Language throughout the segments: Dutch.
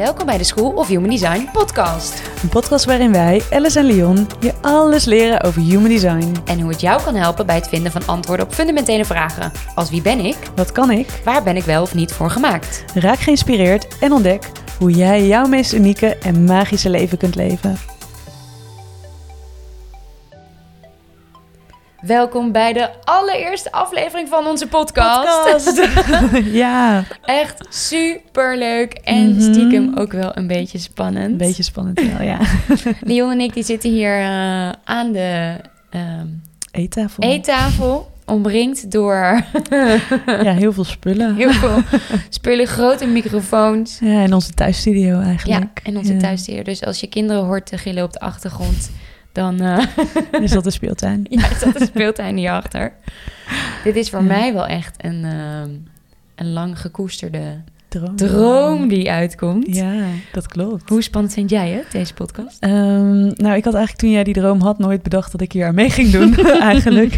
Welkom bij de School of Human Design podcast. Een podcast waarin wij, Alice en Leon, je alles leren over human design. En hoe het jou kan helpen bij het vinden van antwoorden op fundamentele vragen. Als wie ben ik? Wat kan ik? Waar ben ik wel of niet voor gemaakt? Raak geïnspireerd en ontdek hoe jij jouw meest unieke en magische leven kunt leven. Welkom bij de allereerste aflevering van onze podcast. ja, Echt super leuk en Mhm. stiekem ook wel een beetje spannend. een beetje spannend wel, ja. Leon en ik die zitten hier eh, aan de ehm, Eettafel. eettafel, omringd door Ja, heel veel spullen. heel veel spullen, grote microfoons. Ja, in onze thuisstudio Ja, eigenlijk. en onze Ja. thuisdier. Dus als je kinderen hoort te gillen op de achtergrond, dan eh, Is dat de speeltuin? ja, is dat een speeltuin hierachter. Dit is voor Ja. mij wel echt een, ehm, een lang gekoesterde Droom. droom die uitkomt. Ja, dat klopt. Hoe spannend vind jij het, deze podcast? Ehm, nou, ik had eigenlijk toen jij die droom had nooit bedacht dat ik hier aan mee ging doen, eigenlijk.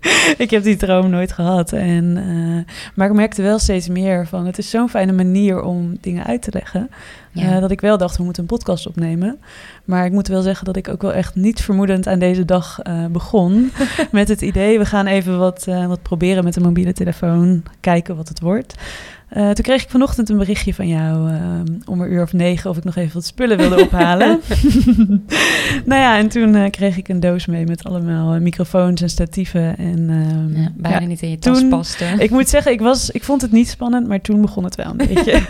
ik heb die droom nooit gehad. En, eh, maar ik merkte wel steeds meer van, het is zo'n fijne manier om dingen uit te leggen. Ja. eh, dat ik wel dacht, we moeten een podcast opnemen. Maar ik moet wel zeggen dat ik ook wel echt niet vermoedend aan deze dag eh, begon. met het idee, we gaan even wat, wat proberen met een mobiele telefoon. Kijken wat het wordt. Eh, toen kreeg ik vanochtend een berichtje van jou eh, om een uur of negen of ik nog even wat spullen wilde ophalen. nou ja, en toen eh, kreeg ik een doos mee met allemaal microfoons en statieven. En, ehm, Ja, bijna ja, niet in je tas toen- paste. ik moet zeggen, ik, was, ik vond het niet spannend, maar toen begon het wel een beetje.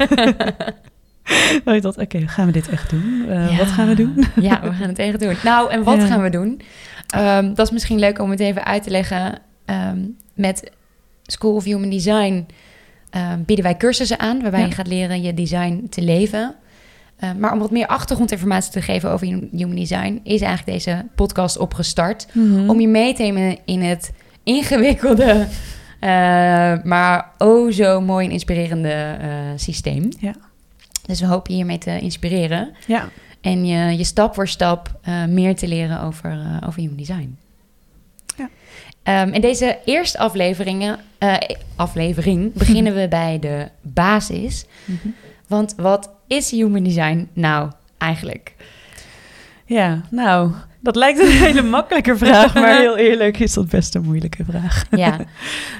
dat ik dacht, oké, gaan we dit echt doen? Ja. Wat gaan we doen? Ja, we gaan het echt doen. Nou, en wat gaan we doen? Ehm, dat is misschien leuk om het even uit te leggen. Ehm, met School of Human Design ehm, bieden wij cursussen aan... waarbij Ja. je gaat leren je design te leven. Ehm, maar om wat meer achtergrondinformatie te geven over hum- Human Design... is eigenlijk deze podcast opgestart... Mhm. om je mee te nemen in het ingewikkelde... eh, maar oh zo mooi en inspirerende eh, systeem. Ja. Dus we hopen je hiermee te inspireren... Ja, En je, je stap voor stap eh, meer te leren over, over human design. Ehm, in deze eerste afleveringen, eh, aflevering beginnen we bij de basis. Mhm. Want wat is human design nou eigenlijk? ja, nou, dat lijkt een hele makkelijke vraag, maar heel eerlijk is dat best een moeilijke vraag. Ja,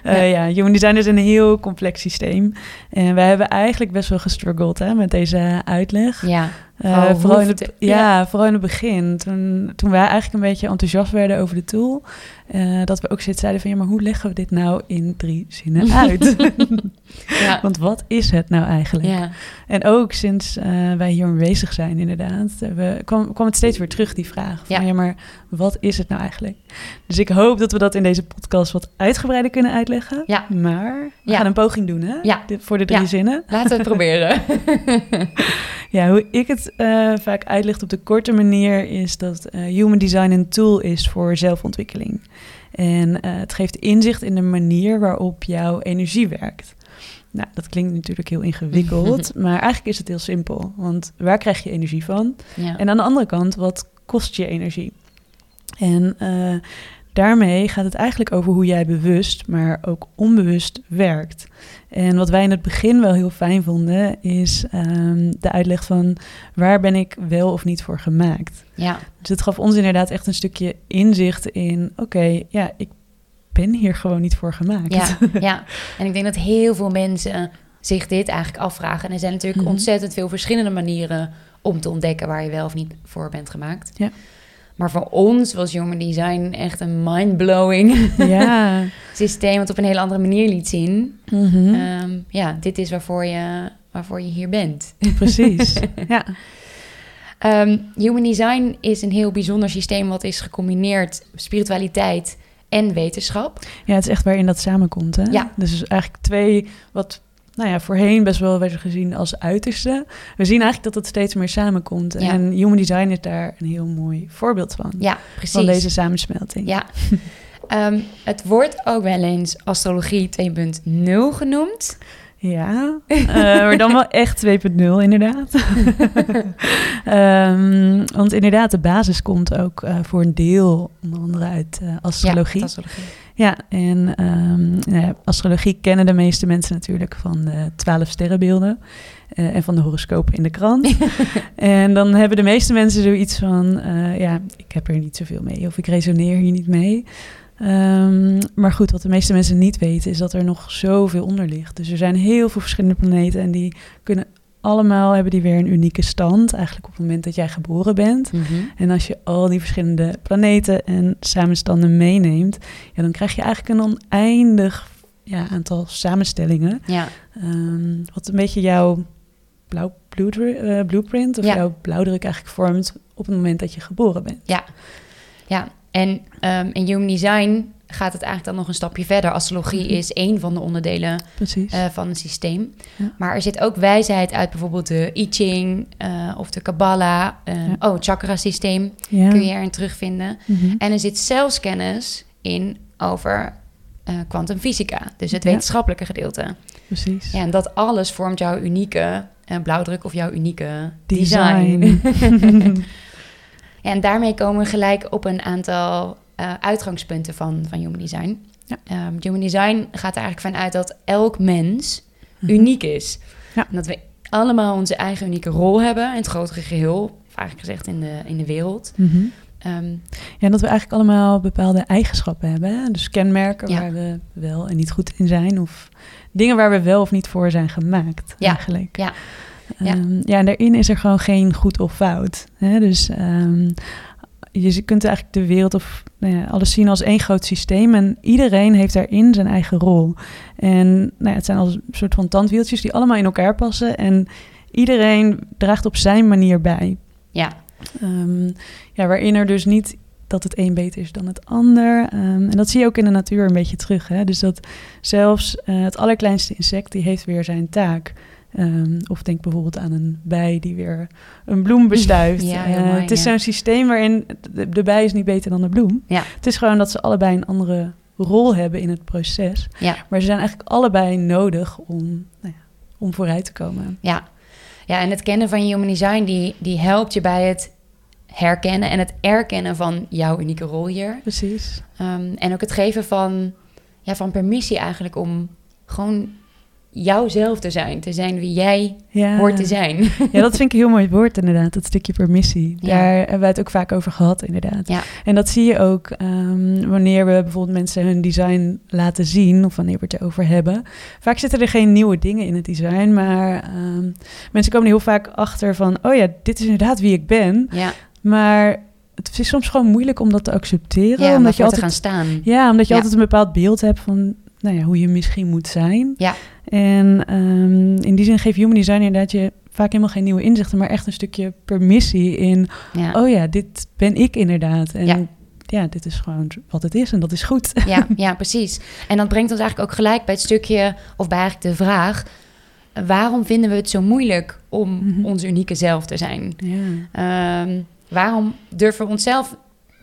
Eh, ja, human design is een heel complex systeem. En wij hebben eigenlijk best wel gestruggeld hè, met deze uitleg. ja, Eh, Oh, vooral, in het, ja, vooral in het begin. Toen, toen wij eigenlijk een beetje enthousiast werden over de tool. eh, dat we ook zitten zeiden van ja, maar hoe leggen we dit nou in drie zinnen uit? ja, Want wat is het nou eigenlijk? ja, En ook sinds eh, wij hier bezig zijn, inderdaad, we, kwam, kwam het steeds weer terug, die vraag. Van, Ja. Ja. maar wat is het nou eigenlijk? Dus ik hoop dat we dat in deze podcast wat uitgebreider kunnen uitleggen. Ja. Maar we Ja. gaan een poging doen, hè? Ja. Voor de drie zinnen. laten we het proberen. Ja, hoe ik het eh, vaak uitleg op de korte manier is dat eh, human design een tool is voor zelfontwikkeling. En eh, het geeft inzicht in de manier waarop jouw energie werkt. Nou, dat klinkt natuurlijk heel ingewikkeld, maar eigenlijk is het heel simpel. Want waar krijg je energie van? ja. En aan de andere kant, wat kost je energie? En eh, daarmee gaat het eigenlijk over hoe jij bewust, maar ook onbewust werkt. En wat wij in het begin wel heel fijn vonden, is ehm, de uitleg van waar ben ik wel of niet voor gemaakt. ja, Dus het gaf ons inderdaad echt een stukje inzicht in, oké, ja, ik ben hier gewoon niet voor gemaakt. ja, ja. En ik denk dat heel veel mensen zich dit eigenlijk afvragen. En er zijn natuurlijk Mhm. ontzettend veel verschillende manieren om te ontdekken waar je wel of niet voor bent gemaakt. Ja. Maar voor ons was Human Design echt een mind-blowing ja. systeem... wat op een hele andere manier liet zien. Mhm. Ehm, ja, dit is waarvoor je, waarvoor je hier bent. precies. Ja. Ehm, Human Design is een heel bijzonder systeem... wat is gecombineerd spiritualiteit en wetenschap. Ja, het is echt waarin dat samenkomt. Hè? Ja. Dus eigenlijk twee, wat nou ja, voorheen best wel werd gezien als uiterste. We zien eigenlijk dat het steeds meer samenkomt. Ja. En human design is daar een heel mooi voorbeeld van. Ja, precies. van deze samensmelting. Ja. Ehm, het wordt ook wel eens astrologie 2.0 genoemd. Ja, eh, maar dan wel echt 2.0 inderdaad. Ehm, want inderdaad, de basis komt ook eh, voor een deel onder andere uit eh, astrologie. Ja, astrologie. Ja, en ehm, ja, astrologie kennen de meeste mensen natuurlijk van de twaalf sterrenbeelden eh, en van de horoscopen in de krant. en dan hebben de meeste mensen zoiets van, eh, ja, ik heb er niet zoveel mee of ik resoneer hier niet mee. Ehm, maar goed, wat de meeste mensen niet weten is dat er nog zoveel onder ligt. Dus er zijn heel veel verschillende planeten en die kunnen allemaal hebben die weer een unieke stand, eigenlijk op het moment dat jij geboren bent. Mhm. En als je al die verschillende planeten en samenstanden meeneemt, ja, dan krijg je eigenlijk een oneindig ja, aantal samenstellingen. Ja, Ehm, wat een beetje jouw blauw, eh, blueprint of Ja. jouw blauwdruk eigenlijk vormt op het moment dat je geboren bent. ja. ja. En ehm, in Human Design gaat het eigenlijk dan nog een stapje verder. Astrologie Mhm. is één van de onderdelen eh, van het systeem. Ja. Maar er zit ook wijsheid uit bijvoorbeeld de I Ching eh, of de Kabbalah. Ja. Oh, het chakra-systeem ja. kun je erin terugvinden. Mhm. En er zit zelfs kennis in over kwantumfysica, dus het wetenschappelijke gedeelte. Precies. Ja, en dat alles vormt jouw unieke blauwdruk of jouw unieke design. Design. en daarmee komen we gelijk op een aantal eh, uitgangspunten van, van Human Design. Ja. Ehm, human Design gaat er eigenlijk vanuit dat elk mens Mhm. uniek is. Ja. En dat we allemaal onze eigen unieke rol hebben in het grotere geheel, of eigenlijk gezegd in de, in de wereld. Mhm. Ehm, Ja, dat we eigenlijk allemaal bepaalde eigenschappen hebben. Hè? Dus kenmerken Ja. waar we wel en niet goed in zijn. Of dingen waar we wel of niet voor zijn gemaakt, Ja, eigenlijk. ja, ja. Ehm, ja, en daarin is er gewoon geen goed of fout. Hè? Dus ehm, je kunt eigenlijk de wereld of nou ja, alles zien als één groot systeem. En iedereen heeft daarin zijn eigen rol. En nou ja, het zijn als een soort van tandwieltjes die allemaal in elkaar passen. En iedereen draagt op zijn manier bij. ja, Ehm, ja, waarin er dus niet dat het een beter is dan het ander. Ehm, en dat zie je ook in de natuur een beetje terug. Hè? Dus dat zelfs eh, het allerkleinste insect, die heeft weer zijn taak. Ehm, of denk bijvoorbeeld aan een bij die weer een bloem bestuift. Ja, Eh, het is ja. zo'n systeem waarin de, de bij is niet beter dan de bloem. Ja. Het is gewoon dat ze allebei een andere rol hebben in het proces. Maar ze zijn eigenlijk allebei nodig om, nou ja, om vooruit te komen. Ja. ja, en het kennen van je human design, die, die helpt je bij het herkennen en het erkennen van jouw unieke rol hier. Precies. Ehm, en ook het geven van, ja, van permissie eigenlijk om gewoon jouzelf te zijn. Te zijn wie jij Ja. hoort te zijn. Ja, dat vind ik een heel mooi woord inderdaad, dat stukje permissie. Ja. Daar hebben wij het ook vaak over gehad inderdaad. Ja. En dat zie je ook ehm, wanneer we bijvoorbeeld mensen hun design laten zien... of wanneer we het erover hebben. Vaak zitten er geen nieuwe dingen in het design, maar ehm, mensen komen er heel vaak achter van... oh ja, dit is inderdaad wie ik ben. Ja, Maar het is soms gewoon moeilijk om dat te accepteren. ja om omdat je altijd, te gaan staan. Ja, omdat je Ja. altijd een bepaald beeld hebt van nou ja, hoe je misschien moet zijn. Ja. En ehm, in die zin geeft human design inderdaad je vaak helemaal geen nieuwe inzichten, maar echt een stukje permissie in, Ja. oh ja, dit ben ik inderdaad. En Ja. ja. dit is gewoon wat het is en dat is goed. Ja, ja, precies. En dat brengt ons eigenlijk ook gelijk bij het stukje, of bij eigenlijk de vraag... waarom vinden we het zo moeilijk om Mhm. ons unieke zelf te zijn? Ja. Ehm, waarom durven we onszelf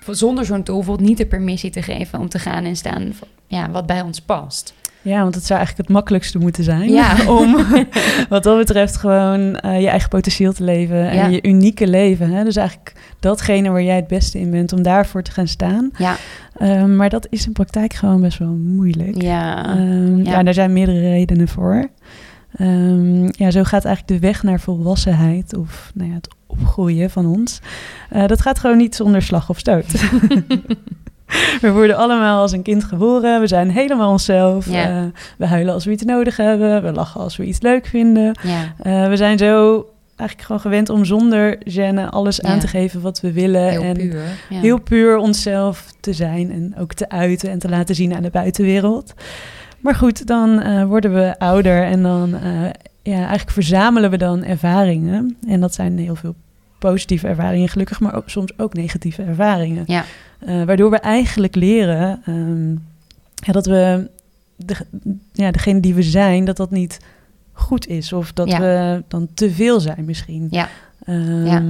zonder zo'n tool bijvoorbeeld niet de permissie te geven om te gaan en staan ja, wat bij ons past? Ja, want het zou eigenlijk het makkelijkste moeten zijn Ja. om wat dat betreft gewoon eh, je eigen potentieel te leven en Ja. je unieke leven. Hè? Dus eigenlijk datgene waar jij het beste in bent, om daarvoor te gaan staan. Ja, Ehm, maar dat is in praktijk gewoon best wel moeilijk. ja, Ehm, ja. Ja. daar zijn meerdere redenen voor. Ehm, ja, zo gaat eigenlijk de weg naar volwassenheid of nou ja, het opgroeien van ons. Eh, dat gaat gewoon niet zonder slag of stoot. we worden allemaal als een kind geboren. We zijn helemaal onszelf. Ja. Eh, we huilen als we iets nodig hebben. We lachen als we iets leuk vinden. ja, Eh, we zijn zo eigenlijk gewoon gewend om zonder gêne alles Ja. aan te geven wat we willen. heel en puur. Ja. heel puur onszelf te zijn en ook te uiten en te laten zien aan de buitenwereld. Maar goed, dan eh, worden we ouder en dan ja, eigenlijk verzamelen we dan ervaringen. En dat zijn heel veel positieve ervaringen, gelukkig, maar ook, soms ook negatieve ervaringen. Ja. Eh, waardoor we eigenlijk leren ehm, ja, dat we, de, ja, degene die we zijn, dat dat niet goed is. Of dat Ja. we dan te veel zijn misschien. Ja. Ehm, Ja.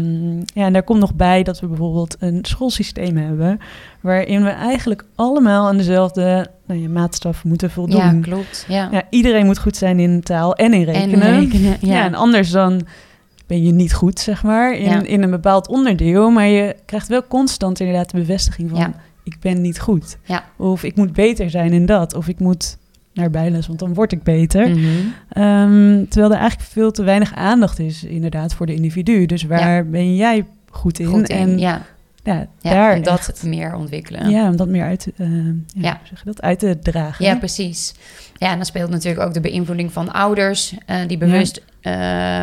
ja. en daar komt nog bij dat we bijvoorbeeld een schoolsysteem hebben... waarin we eigenlijk allemaal aan dezelfde nou ja, maatstaf moeten voldoen. ja, klopt. Ja. Ja, iedereen moet goed zijn in taal en in rekenen. En rekenen, Ja. ja. en anders dan ben je niet goed, zeg maar, in, Ja. in een bepaald onderdeel. Maar je krijgt wel constant inderdaad de bevestiging van... Ja. ik ben niet goed. Ja. Of ik moet beter zijn in dat. Of ik moet naar bijles, want dan word ik beter. Mhm. Ehm, terwijl er eigenlijk veel te weinig aandacht is, inderdaad, voor de individu. Dus waar ben jij goed in? Goed in, en ja. daar en dat echt- meer ontwikkelen. ja, om dat meer uit, te- eh, ja, zeg je dat, uit te dragen. Ja, precies. Ja, en dan speelt natuurlijk ook de beïnvloeding van ouders, eh, die bewust,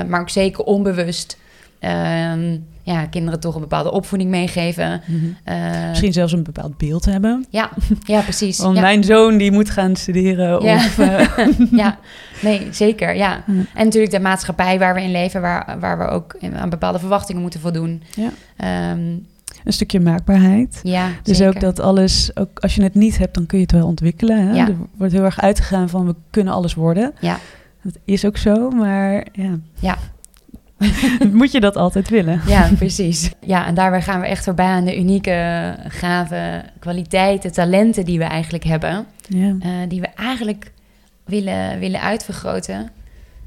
maar ook zeker onbewust, ehm, ja, kinderen toch een bepaalde opvoeding meegeven. Mhm. Eh, Misschien zelfs een bepaald beeld hebben. ja, ja, precies. Ja. mijn zoon die moet gaan studeren. Ja. Of, eh, ja, nee, zeker, ja. En natuurlijk de maatschappij waar we in leven, waar, waar we ook aan bepaalde verwachtingen moeten voldoen. Ja. Ehm, een stukje maakbaarheid. ja, Dus zeker. ook dat alles, ook als je het niet hebt, dan kun je het wel ontwikkelen. Hè? Ja. Er wordt heel erg uitgegaan van we kunnen alles worden. Ja. Dat is ook zo, maar ja. Ja. Moet je dat altijd willen? Ja, precies. Ja, en daarbij gaan we echt voorbij aan de unieke, gave kwaliteiten, talenten die we eigenlijk hebben. Ja. eh, die we eigenlijk willen, willen uitvergroten.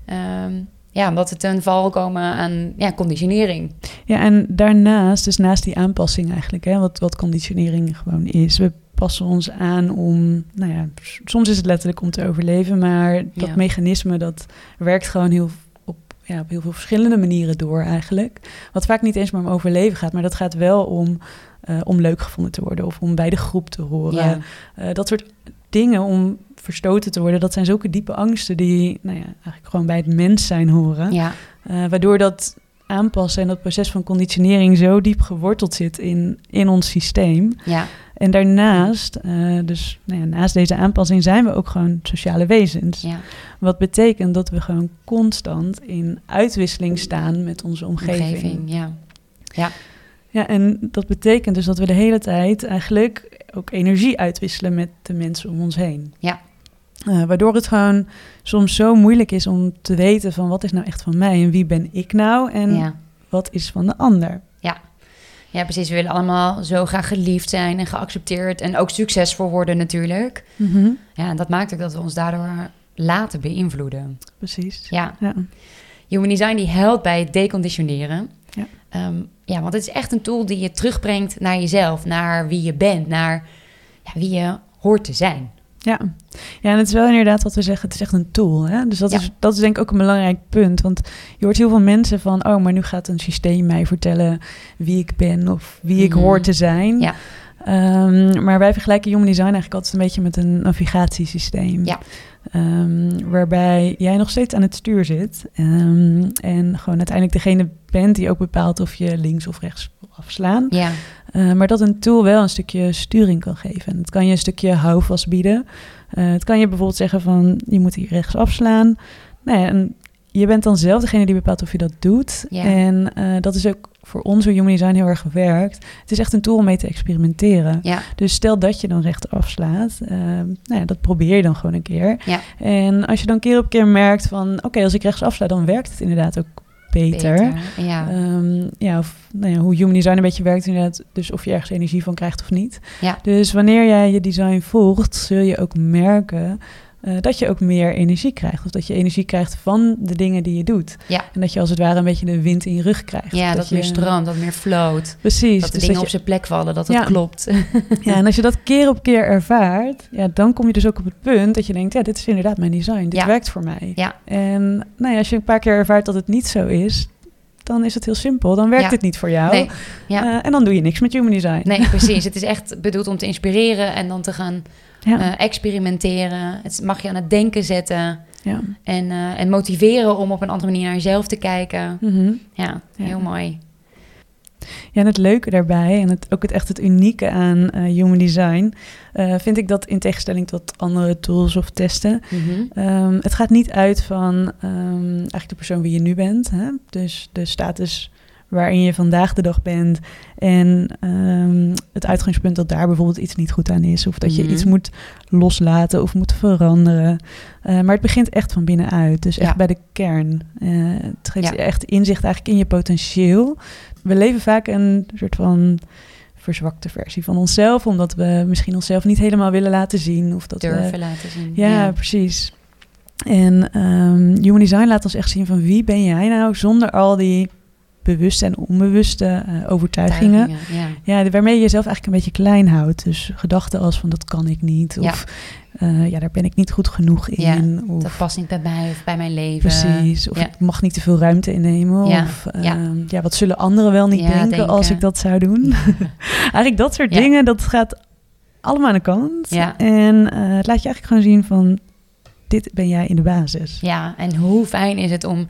Ehm, ja, omdat we ten val komen aan ja, conditionering. ja, en daarnaast, dus naast die aanpassing eigenlijk, hè, wat, wat conditionering gewoon is. We passen ons aan om, nou ja, soms is het letterlijk om te overleven, maar dat Ja. mechanisme dat werkt gewoon heel op, ja, op heel veel verschillende manieren door eigenlijk. Wat vaak niet eens maar om overleven gaat, maar dat gaat wel om, eh, om leuk gevonden te worden of om bij de groep te horen. Ja, Eh, dat soort dingen om verstoten te worden, dat zijn zulke diepe angsten die nou ja, eigenlijk gewoon bij het mens zijn horen. ja, Eh, waardoor dat aanpassen en dat proces van conditionering zo diep geworteld zit in, in ons systeem. ja, En daarnaast, eh, dus nou ja, naast deze aanpassing, zijn we ook gewoon sociale wezens. ja. Wat betekent dat we gewoon constant in uitwisseling staan met onze omgeving. Omgeving, ja. Ja, en dat betekent dus dat we de hele tijd eigenlijk ook energie uitwisselen met de mensen om ons heen. Ja. Eh, waardoor het gewoon soms zo moeilijk is om te weten van wat is nou echt van mij en wie ben ik nou en Ja. wat is van de ander. ja, precies. We willen allemaal zo graag geliefd zijn en geaccepteerd en ook succesvol worden natuurlijk. Ja, en dat maakt ook dat we ons daardoor laten beïnvloeden. Precies. Ja, Ja. Human Design die helpt bij het deconditioneren. Ja. Ehm, ja, want het is echt een tool die je terugbrengt naar jezelf, naar wie je bent, naar ja, wie je hoort te zijn. Ja. ja, en het is wel inderdaad wat we zeggen, het is echt een tool. Hè? Dus dat, Ja. is, dat is denk ik ook een belangrijk punt. Want je hoort heel veel mensen van, oh, maar nu gaat een systeem mij vertellen wie ik ben of wie ik hoor te zijn. Ja. Ehm, maar wij vergelijken Human Design eigenlijk altijd een beetje met een navigatiesysteem. Ja. Ehm, waarbij jij nog steeds aan het stuur zit. Ehm, en gewoon uiteindelijk degene bent die ook bepaalt of je links of rechts afslaan. Ja, Uh, maar dat een tool wel een stukje sturing kan geven. En het kan je een stukje houvast bieden. Uh, het kan je bijvoorbeeld zeggen van je moet hier rechts afslaan. Nou ja, en je bent dan zelf degene die bepaalt of je dat doet. Ja. En uh, dat is ook voor ons hoe Human Design heel erg werkt. Het is echt een tool om mee te experimenteren. ja, Dus stel dat je dan recht afslaat, uh, nou ja, dat probeer je dan gewoon een keer. Ja. En als je dan keer op keer merkt van oké, als ik rechts afsla, dan werkt het inderdaad ook beter. Ja. Ehm, ja, of nou ja, hoe human design een beetje werkt inderdaad. Dus of je ergens energie van krijgt of niet. Ja. Dus wanneer jij je design volgt, zul je ook merken uh, dat je ook meer energie krijgt. Of dat je energie krijgt van de dingen die je doet. Ja. En dat je als het ware een beetje de wind in je rug krijgt. ja, dat, dat je meer stroomt, dat meer float. Precies. Dat de dus dingen dat op zijn plek vallen, dat het Ja. klopt. Ja, en als je dat keer op keer ervaart, ja, dan kom je dus ook op het punt dat je denkt, ja, dit is inderdaad mijn design. Dit Ja. werkt voor mij. Ja. En nou ja, als je een paar keer ervaart dat het niet zo is, dan is het heel simpel. Dan werkt Ja. het niet voor jou. Nee, ja. Eh, en dan doe je niks met human design. nee, precies. Het is echt bedoeld om te inspireren en dan te gaan Ja. eh, experimenteren. Het mag je aan het denken zetten ja. en, eh, en motiveren om op een andere manier naar jezelf te kijken. Mhm. Ja, Ja. heel mooi. Ja, en het leuke daarbij, en het, ook het, echt het unieke aan eh, human design, vind ik dat in tegenstelling tot andere tools of testen, Mhm. ehm, het gaat niet uit van ehm, eigenlijk de persoon wie je nu bent. Hè? Dus de status waarin je vandaag de dag bent en ehm, het uitgangspunt dat daar bijvoorbeeld iets niet goed aan is of dat je Mhm. iets moet loslaten of moet veranderen. Eh, maar het begint echt van binnenuit, dus echt Ja. bij de kern. Eh, het geeft Ja. je echt inzicht eigenlijk in je potentieel. We leven vaak een soort van verzwakte versie van onszelf, omdat we misschien onszelf niet helemaal willen laten zien of dat we Durven laten zien. ja, precies. En ehm, Human Design laat ons echt zien van wie ben jij nou zonder al die bewuste en onbewuste eh, overtuigingen. Ja. Ja, waarmee je jezelf eigenlijk een beetje klein houdt. Dus gedachten als van dat kan ik niet. Ja. Of eh, ja, daar ben ik niet goed genoeg Ja, in. Of, Dat past niet bij mij of bij mijn leven. Precies. Of Ja. ik mag niet te veel ruimte innemen. Ja, Of ja. ehm, ja, wat zullen anderen wel niet Ja, denken, denken. als ik dat zou doen? eigenlijk dat soort Ja. dingen, dat gaat allemaal aan de kant. Ja. En eh, het laat je eigenlijk gewoon zien van, dit ben jij in de basis. Ja, en hoe fijn is het om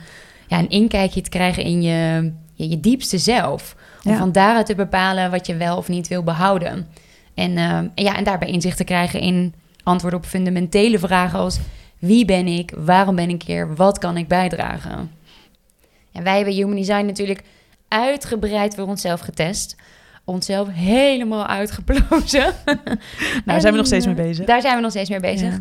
ja, een inkijkje te krijgen in je, je, je diepste zelf. Om Ja. van daaruit te bepalen wat je wel of niet wil behouden. En, eh, en ja, en daarbij inzicht te krijgen in antwoorden op fundamentele vragen als... wie ben ik, waarom ben ik hier, wat kan ik bijdragen? En wij hebben Human Design natuurlijk uitgebreid voor onszelf getest. Onszelf helemaal uitgeplozen. Daar zijn we nog steeds mee bezig. Daar zijn we nog steeds mee bezig. Ja.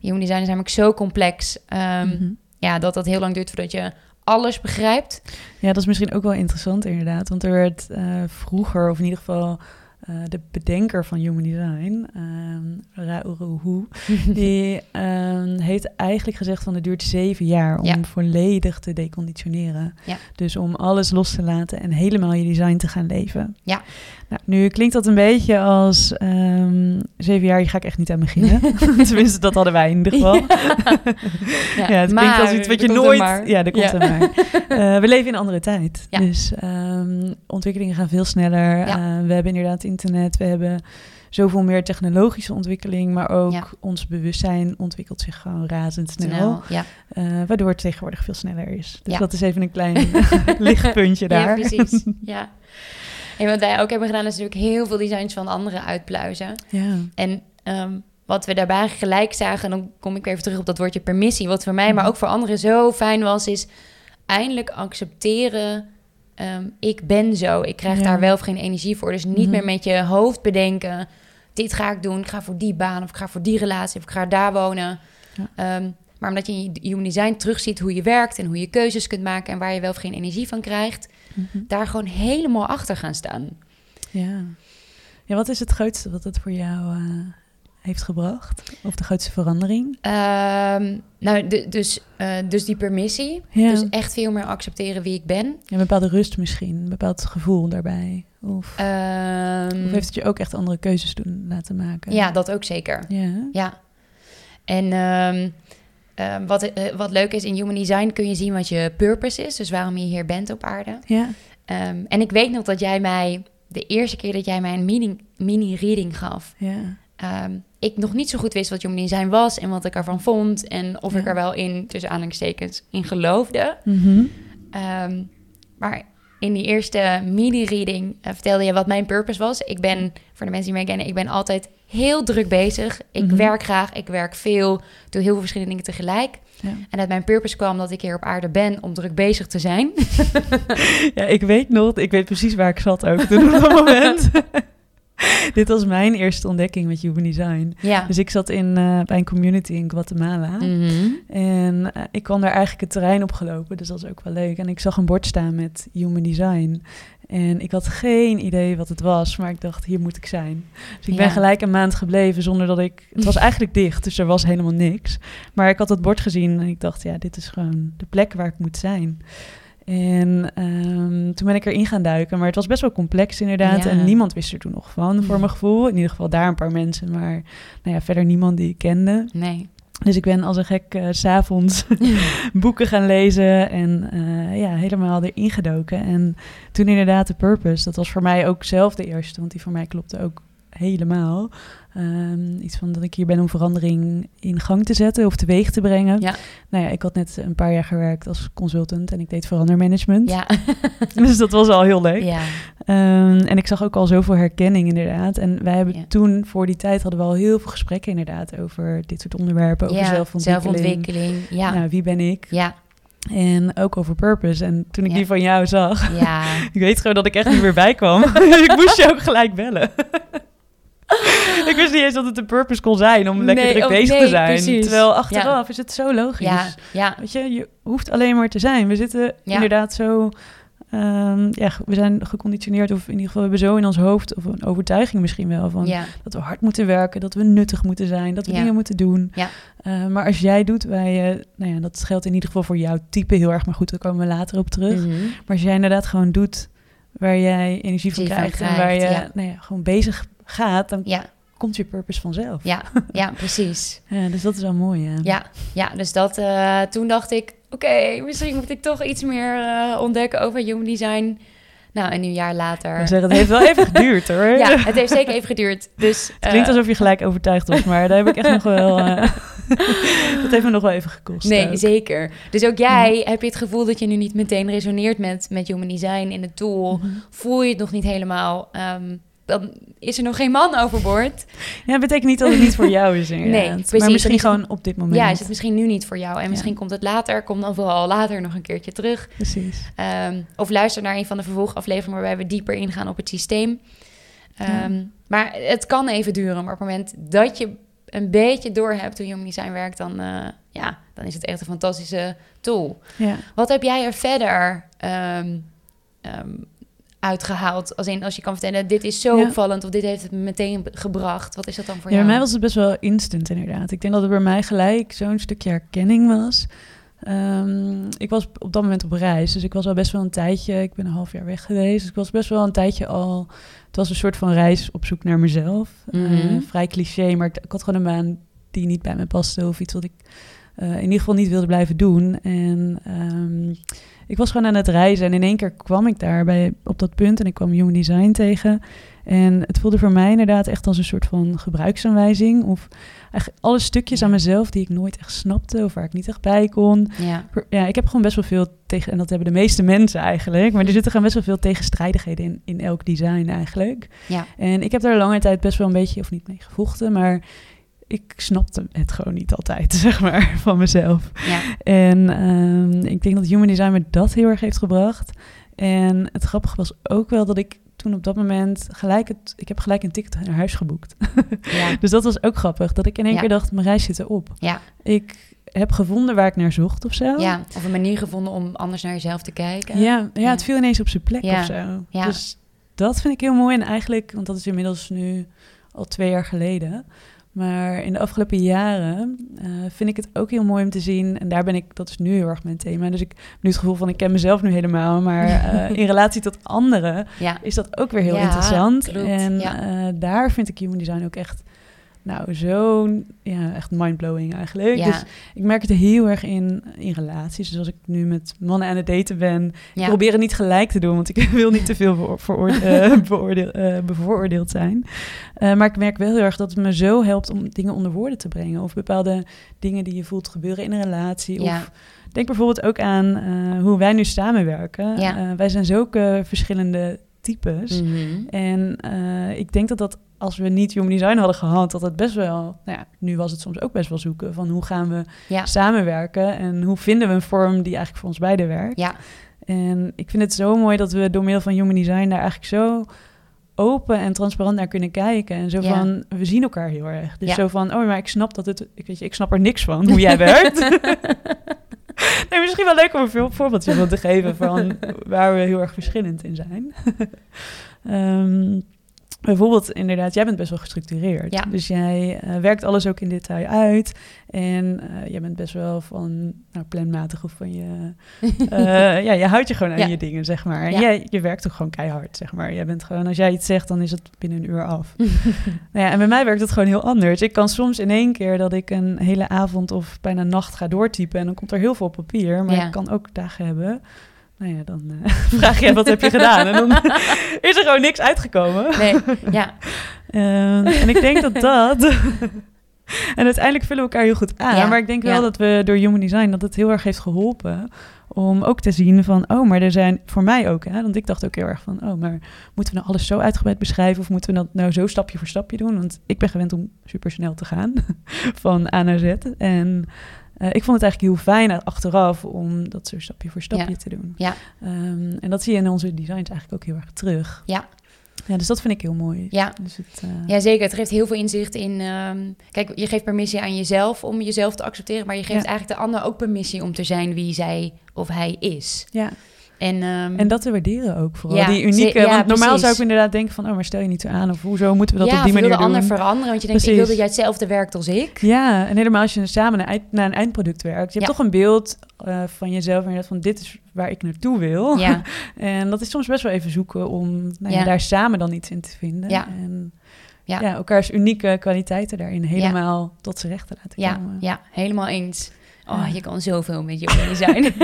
Human design is namelijk zo complex. Mhm. Ja, dat dat heel lang duurt voordat je alles begrijpt. Ja, dat is misschien ook wel interessant inderdaad. Want er werd eh, vroeger, of in ieder geval eh, de bedenker van Human Design, ehm Rauruhu, die ehm, heeft eigenlijk gezegd van het duurt zeven jaar om Ja. volledig te deconditioneren. Ja. Dus om alles los te laten en helemaal je design te gaan leven. Ja. Nou, nu klinkt dat een beetje als ehm, zeven jaar, hier ga ik echt niet aan beginnen. Tenminste, dat hadden wij in ieder geval. Ja, het klinkt als iets wat je nooit... Ja, dat komt Ja. er maar. Eh, we leven in een andere tijd. Ja. Dus ehm, ontwikkelingen gaan veel sneller. Ja. Eh, we hebben inderdaad internet. We hebben zoveel meer technologische ontwikkeling. Maar ook Ja. ons bewustzijn ontwikkelt zich gewoon razendsnel. Snel, ja. eh, waardoor het tegenwoordig veel sneller is. Dus Ja. dat is even een klein lichtpuntje daar. ja, precies. Ja. En wat wij ook hebben gedaan, is natuurlijk heel veel designs van anderen uitpluizen. ja. En ehm, wat we daarbij gelijk zagen, en dan kom ik weer even terug op dat woordje permissie, wat voor mij, maar ook voor anderen zo fijn was, is eindelijk accepteren. ehm, ik ben zo. Ik krijg Ja. daar wel of geen energie voor. Dus niet Mhm. meer met je hoofd bedenken. Dit ga ik doen. Ik ga voor die baan of ik ga voor die relatie of ik ga daar wonen. Ja. Ehm, maar omdat je in je human design terugziet hoe je werkt en hoe je keuzes kunt maken en waar je wel of geen energie van krijgt, Mhm. daar gewoon helemaal achter gaan staan. ja. Ja, wat is het grootste wat het voor jou eh, heeft gebracht? Of de grootste verandering? Ehm, nou, de- dus, eh, dus die permissie. Ja. Dus echt veel meer accepteren wie ik ben. Ja, een bepaalde rust misschien, een bepaald gevoel daarbij. Of, Ehm, of heeft het je ook echt andere keuzes doen laten maken? Ja, dat ook zeker. Ja. Ja. En ehm, ehm, wat, eh, wat leuk is, in Human Design kun je zien wat je purpose is. Dus waarom je hier bent op aarde. Ja. Ehm, en ik weet nog dat jij mij, de eerste keer dat jij mij een mini- mini-reading gaf... Ja. ehm, ik nog niet zo goed wist wat Human Design was en wat ik ervan vond. En of ik er wel in, tussen aanhalingstekens, in geloofde. Mhm. Maar in die eerste mini-reading eh, vertelde je wat mijn purpose was. Ik ben, voor de mensen die mij kennen, ik ben altijd heel druk bezig. Ik Mhm. werk graag, ik werk veel, doe heel veel verschillende dingen tegelijk. Ja. En uit mijn purpose kwam dat ik hier op aarde ben om druk bezig te zijn. ja, ik weet nog, ik weet precies waar ik zat ook toen op dat moment. Dit was mijn eerste ontdekking met Human Design. ja. Dus ik zat in, eh, bij een community in Guatemala. Mhm. En eh, ik kwam daar eigenlijk het terrein op gelopen, dus dat was ook wel leuk. En ik zag een bord staan met Human Design. En ik had geen idee wat het was, maar ik dacht, hier moet ik zijn. Dus ik ben gelijk een maand gebleven zonder dat ik... Het was eigenlijk dicht, dus er was helemaal niks. Maar ik had het bord gezien en ik dacht, ja, dit is gewoon de plek waar ik moet zijn. En ehm, toen ben ik erin gaan duiken, maar het was best wel complex inderdaad. Ja. En niemand wist er toen nog van, voor Mm. mijn gevoel. In ieder geval daar een paar mensen, maar nou ja, verder niemand die ik kende. Nee. Dus ik ben als een gek eh, s s'avonds boeken gaan lezen en eh, ja, helemaal erin gedoken. En toen inderdaad de purpose, dat was voor mij ook zelf de eerste, want die voor mij klopte ook helemaal. Ehm, iets van dat ik hier ben om verandering in gang te zetten of teweeg te brengen. Ja. Nou ja, ik had net een paar jaar gewerkt als consultant en ik deed verandermanagement. Ja. Dus dat was al heel leuk. ja. Ehm, en ik zag ook al zoveel herkenning inderdaad. En wij hebben Ja. toen, voor die tijd, hadden we al heel veel gesprekken inderdaad over dit soort onderwerpen. Over ja. zelfontwikkeling. zelfontwikkeling. Ja. Nou, wie ben ik? ja. En ook over purpose. En toen ik Ja. die van jou zag, Ja. ik weet gewoon dat ik echt niet meer bij kwam. ik moest je ook gelijk bellen. ik wist niet eens dat het een purpose kon zijn om lekker Nee, druk oh, bezig nee, te zijn. precies. Terwijl achteraf is het zo logisch. Ja. Ja. Weet je, je hoeft alleen maar te zijn. We zitten Ja. inderdaad zo ehm, ja, we zijn geconditioneerd, of in ieder geval we hebben zo in ons hoofd, of een overtuiging misschien wel, van dat we hard moeten werken, dat we nuttig moeten zijn, dat we dingen moeten doen. Ja. Eh, maar als jij doet waar je, nou ja, dat geldt in ieder geval voor jouw type heel erg, maar goed, daar komen we later op terug. Mhm. Maar als jij inderdaad gewoon doet waar jij energie van krijgt, en waar je ja. nou ja, gewoon bezig gaat, dan ja, komt je purpose vanzelf. ja, ja, precies. Ja, dus dat is wel mooi. Ja. Ja, ja dus dat, eh, toen dacht ik, oké, misschien moet ik toch iets meer eh, ontdekken over human design. Nou, en nu een jaar later. Ik zeg, het heeft wel even geduurd hoor. Ja, het heeft zeker even geduurd. Dus, Het klinkt eh, alsof je gelijk overtuigd was, maar daar heb ik echt nog wel. eh, dat heeft me nog wel even gekost. Nee, ook. zeker. Dus ook jij, heb je het gevoel dat je nu niet meteen resoneert met, met human design in het tool? Mhm. Voel je het nog niet helemaal? ehm, dan is er nog geen man overboord. Ja, dat betekent niet dat het niet voor jou is. Inderdaad. Nee, precies. Maar misschien En is- gewoon op dit moment. Ja, is het misschien nu niet voor jou? En Ja. misschien komt het later. Kom dan vooral later nog een keertje terug. Precies. Ehm, of luister naar een van de vervolgafleveringen waarbij we dieper ingaan op het systeem. Ehm, Ja. Maar het kan even duren. Maar op het moment dat je een beetje doorhebt hoe Human Design werkt, dan, eh, ja, dan is het echt een fantastische tool. Ja. Wat heb jij er verder ehm, uitgehaald? Als, in, als je kan vertellen, dit is zo Ja. opvallend of dit heeft het me meteen gebracht. Wat is dat dan voor Ja, jou? bij mij was het best wel instant inderdaad. Ik denk dat het bij mij gelijk zo'n stukje herkenning was. Ehm, ik was op dat moment op reis, dus ik was al best wel een tijdje. Ik ben een half jaar weg geweest, dus ik was best wel een tijdje al. Het was een soort van reis op zoek naar mezelf. Eh, Mhm. vrij cliché, maar ik, ik had gewoon een baan die niet bij me paste of iets wat ik eh, in ieder geval niet wilde blijven doen. En ehm, ik was gewoon aan het reizen en in één keer kwam ik daar bij, op dat punt en ik kwam Human Design tegen. En het voelde voor mij inderdaad echt als een soort van gebruiksaanwijzing. Of eigenlijk alle stukjes aan mezelf die ik nooit echt snapte of waar ik niet echt bij kon. Ja, Ja, ik heb gewoon best wel veel tegen, en dat hebben de meeste mensen eigenlijk. Maar er zitten gewoon best wel veel tegenstrijdigheden in, in elk design eigenlijk. ja, En ik heb daar lange tijd best wel een beetje, of niet mee gevochten, maar ik snapte het gewoon niet altijd, zeg maar, van mezelf. ja. En ehm, ik denk dat Human Design me dat heel erg heeft gebracht. En het grappige was ook wel dat ik toen op dat moment gelijk het... Ik heb gelijk een ticket naar huis geboekt. ja. Dus dat was ook grappig. Dat ik in één Ja. keer dacht, mijn reis zit erop. Ja. Ik heb gevonden waar ik naar zocht of zo. Ja, of een manier gevonden om anders naar jezelf te kijken. Ja, ja, het viel ineens op zijn plek of zo. Ja. Dus dat vind ik heel mooi. En eigenlijk, want dat is inmiddels nu al twee jaar geleden. Maar in de afgelopen jaren eh, vind ik het ook heel mooi om te zien. En daar ben ik, dat is nu heel erg mijn thema. Dus ik heb nu het gevoel van ik ken mezelf nu helemaal. Maar eh, in relatie tot anderen Ja, is dat ook weer heel Ja, interessant. klopt, en ja. eh, daar vind ik human design ook echt, nou, zo, ja, echt mindblowing eigenlijk. ja, Dus ik merk het heel erg in, in relaties. Dus als ik nu met mannen aan het daten ben, ja. ik probeer het niet gelijk te doen, want ik wil niet te veel voor, eh, beoordeel- eh, bevooroordeeld zijn. Eh, maar ik merk wel heel erg dat het me zo helpt om dingen onder woorden te brengen. Of bepaalde dingen die je voelt gebeuren in een relatie. Ja. Of denk bijvoorbeeld ook aan hoe wij nu samenwerken. Ja. Wij zijn zulke verschillende types. Mhm. En eh, ik denk dat dat als we niet Human Design hadden gehad, dat het best wel, nou ja, nu was het soms ook best wel zoeken van hoe gaan we Ja, samenwerken en hoe vinden we een vorm die eigenlijk voor ons beiden werkt. ja, En ik vind het zo mooi dat we door middel van Human Design daar eigenlijk zo open en transparant naar kunnen kijken. En zo Ja. van, we zien elkaar heel erg. Dus Ja. zo van, oh, maar ik snap dat het, ik weet je, ik snap er niks van hoe jij werkt. nee, misschien wel leuk om een veel- voorbeeldje van te geven van waar we heel erg verschillend in zijn. Ehm, bijvoorbeeld, inderdaad, jij bent best wel gestructureerd. Ja. Dus jij eh, werkt alles ook in detail uit. En eh, jij bent best wel van nou, planmatig of van je. eh, ja, je houdt je gewoon aan Ja. je dingen, zeg maar. En Ja. jij, je werkt ook gewoon keihard, zeg maar. Jij bent gewoon, als jij iets zegt, dan is het binnen een uur af. nou ja, en bij mij werkt het gewoon heel anders. Ik kan soms in één keer dat ik een hele avond of bijna nacht ga doortypen. En dan komt er heel veel op papier. Maar ik kan ook dagen hebben. Nou ja, dan eh, vraag je wat heb je gedaan. En dan is er gewoon niks uitgekomen. nee, ja, Ehm, en ik denk dat dat... en uiteindelijk vullen we elkaar heel goed aan. Ja, Maar ik denk wel ja. dat we door Human Design... dat het heel erg heeft geholpen om ook te zien van... oh, maar er zijn voor mij ook... Hè, want ik dacht ook heel erg van... oh, maar moeten we nou alles zo uitgebreid beschrijven... of moeten we dat nou zo stapje voor stapje doen? Want ik ben gewend om super snel te gaan. van A naar Z. En... eh, ik vond het eigenlijk heel fijn achteraf om dat zo stapje voor stapje Ja. te doen. Ja. Ehm, en dat zie je in onze designs eigenlijk ook heel erg terug. Ja. Ja, dus dat vind ik heel mooi. ja. Dus het, eh, Ja, zeker. Het geeft heel veel inzicht in. ehm, kijk, je geeft permissie aan jezelf om jezelf te accepteren, maar je geeft Ja. eigenlijk de ander ook permissie om te zijn wie zij of hij is. ja. En, ehm, En dat te waarderen ook vooral. Ja, die unieke. ja, want normaal precies. zou ik inderdaad denken van... oh, maar stel je niet zo aan. Of hoezo moeten we dat ja, op die of je wil manier de doen? ander veranderen, want je denkt, ik wil dat jij hetzelfde werkt als ik. Ja, en helemaal als je samen naar, een eindproduct werkt. Je hebt Ja. toch een beeld eh, van jezelf. En je van dit is waar ik naartoe wil. Ja, En dat is soms best wel even zoeken om nou ja, Ja. daar samen dan iets in te vinden. Ja. En Ja. ja. elkaars unieke kwaliteiten daarin helemaal tot z'n recht te laten ja, komen. ja, helemaal eens. Oh, je kan zoveel met je design.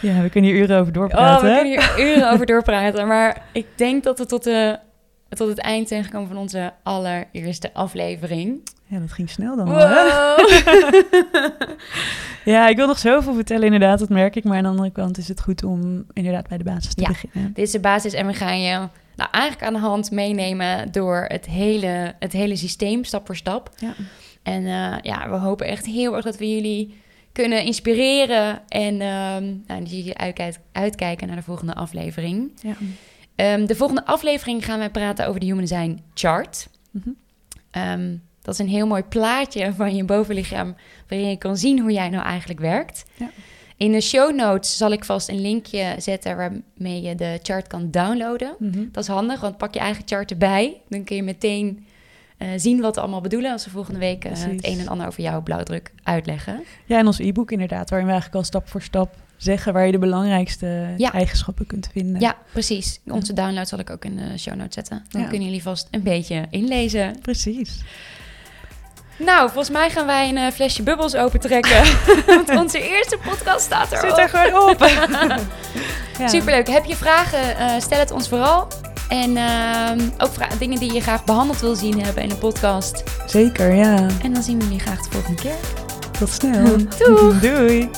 Ja, we kunnen hier uren over Oh, doorpraten. we kunnen hier uren over doorpraten. Maar ik denk dat we tot, de, tot het eind zijn gekomen van onze allereerste aflevering. Ja, dat ging snel dan. hè? Ja, ik wil nog zoveel vertellen inderdaad, dat merk ik. Maar aan de andere kant is het goed om inderdaad bij de basis te Ja. beginnen. Dit is de basis en we gaan je nou, eigenlijk aan de hand meenemen door het hele, het hele systeem, stap voor stap. Ja. En eh, ja, we hopen echt heel erg dat we jullie kunnen inspireren en ehm nou, dat jullie uitkijken, uitkijken naar de volgende aflevering. Ja. Ehm, de volgende aflevering gaan wij praten over de Human Design Chart. Mhm. Ehm, dat is een heel mooi plaatje van je bovenlichaam waarin je kan zien hoe jij nou eigenlijk werkt. Ja. In de show notes zal ik vast een linkje zetten waarmee je de chart kan downloaden. Mhm. Dat is handig, want pak je eigen chart erbij. Dan kun je meteen eh, zien wat we allemaal bedoelen als we volgende week eh, het een en ander over jouw blauwdruk uitleggen. Ja, en ons e-book inderdaad, waarin we eigenlijk al stap voor stap zeggen waar je de belangrijkste Ja. eigenschappen kunt vinden. Ja, precies. Onze download zal ik ook in de show notes zetten. Dan Ja. kunnen jullie vast een beetje inlezen. Precies. Nou, volgens mij gaan wij een eh, flesje bubbels opentrekken. Want onze eerste podcast staat er Zit er gewoon op. Ja. Superleuk. Heb je vragen? stel het ons vooral. En ehm, ook dingen die je graag behandeld wil zien hebben in de podcast. Zeker, ja. En dan zien we jullie graag de volgende keer. Tot snel. Doeg. Doei.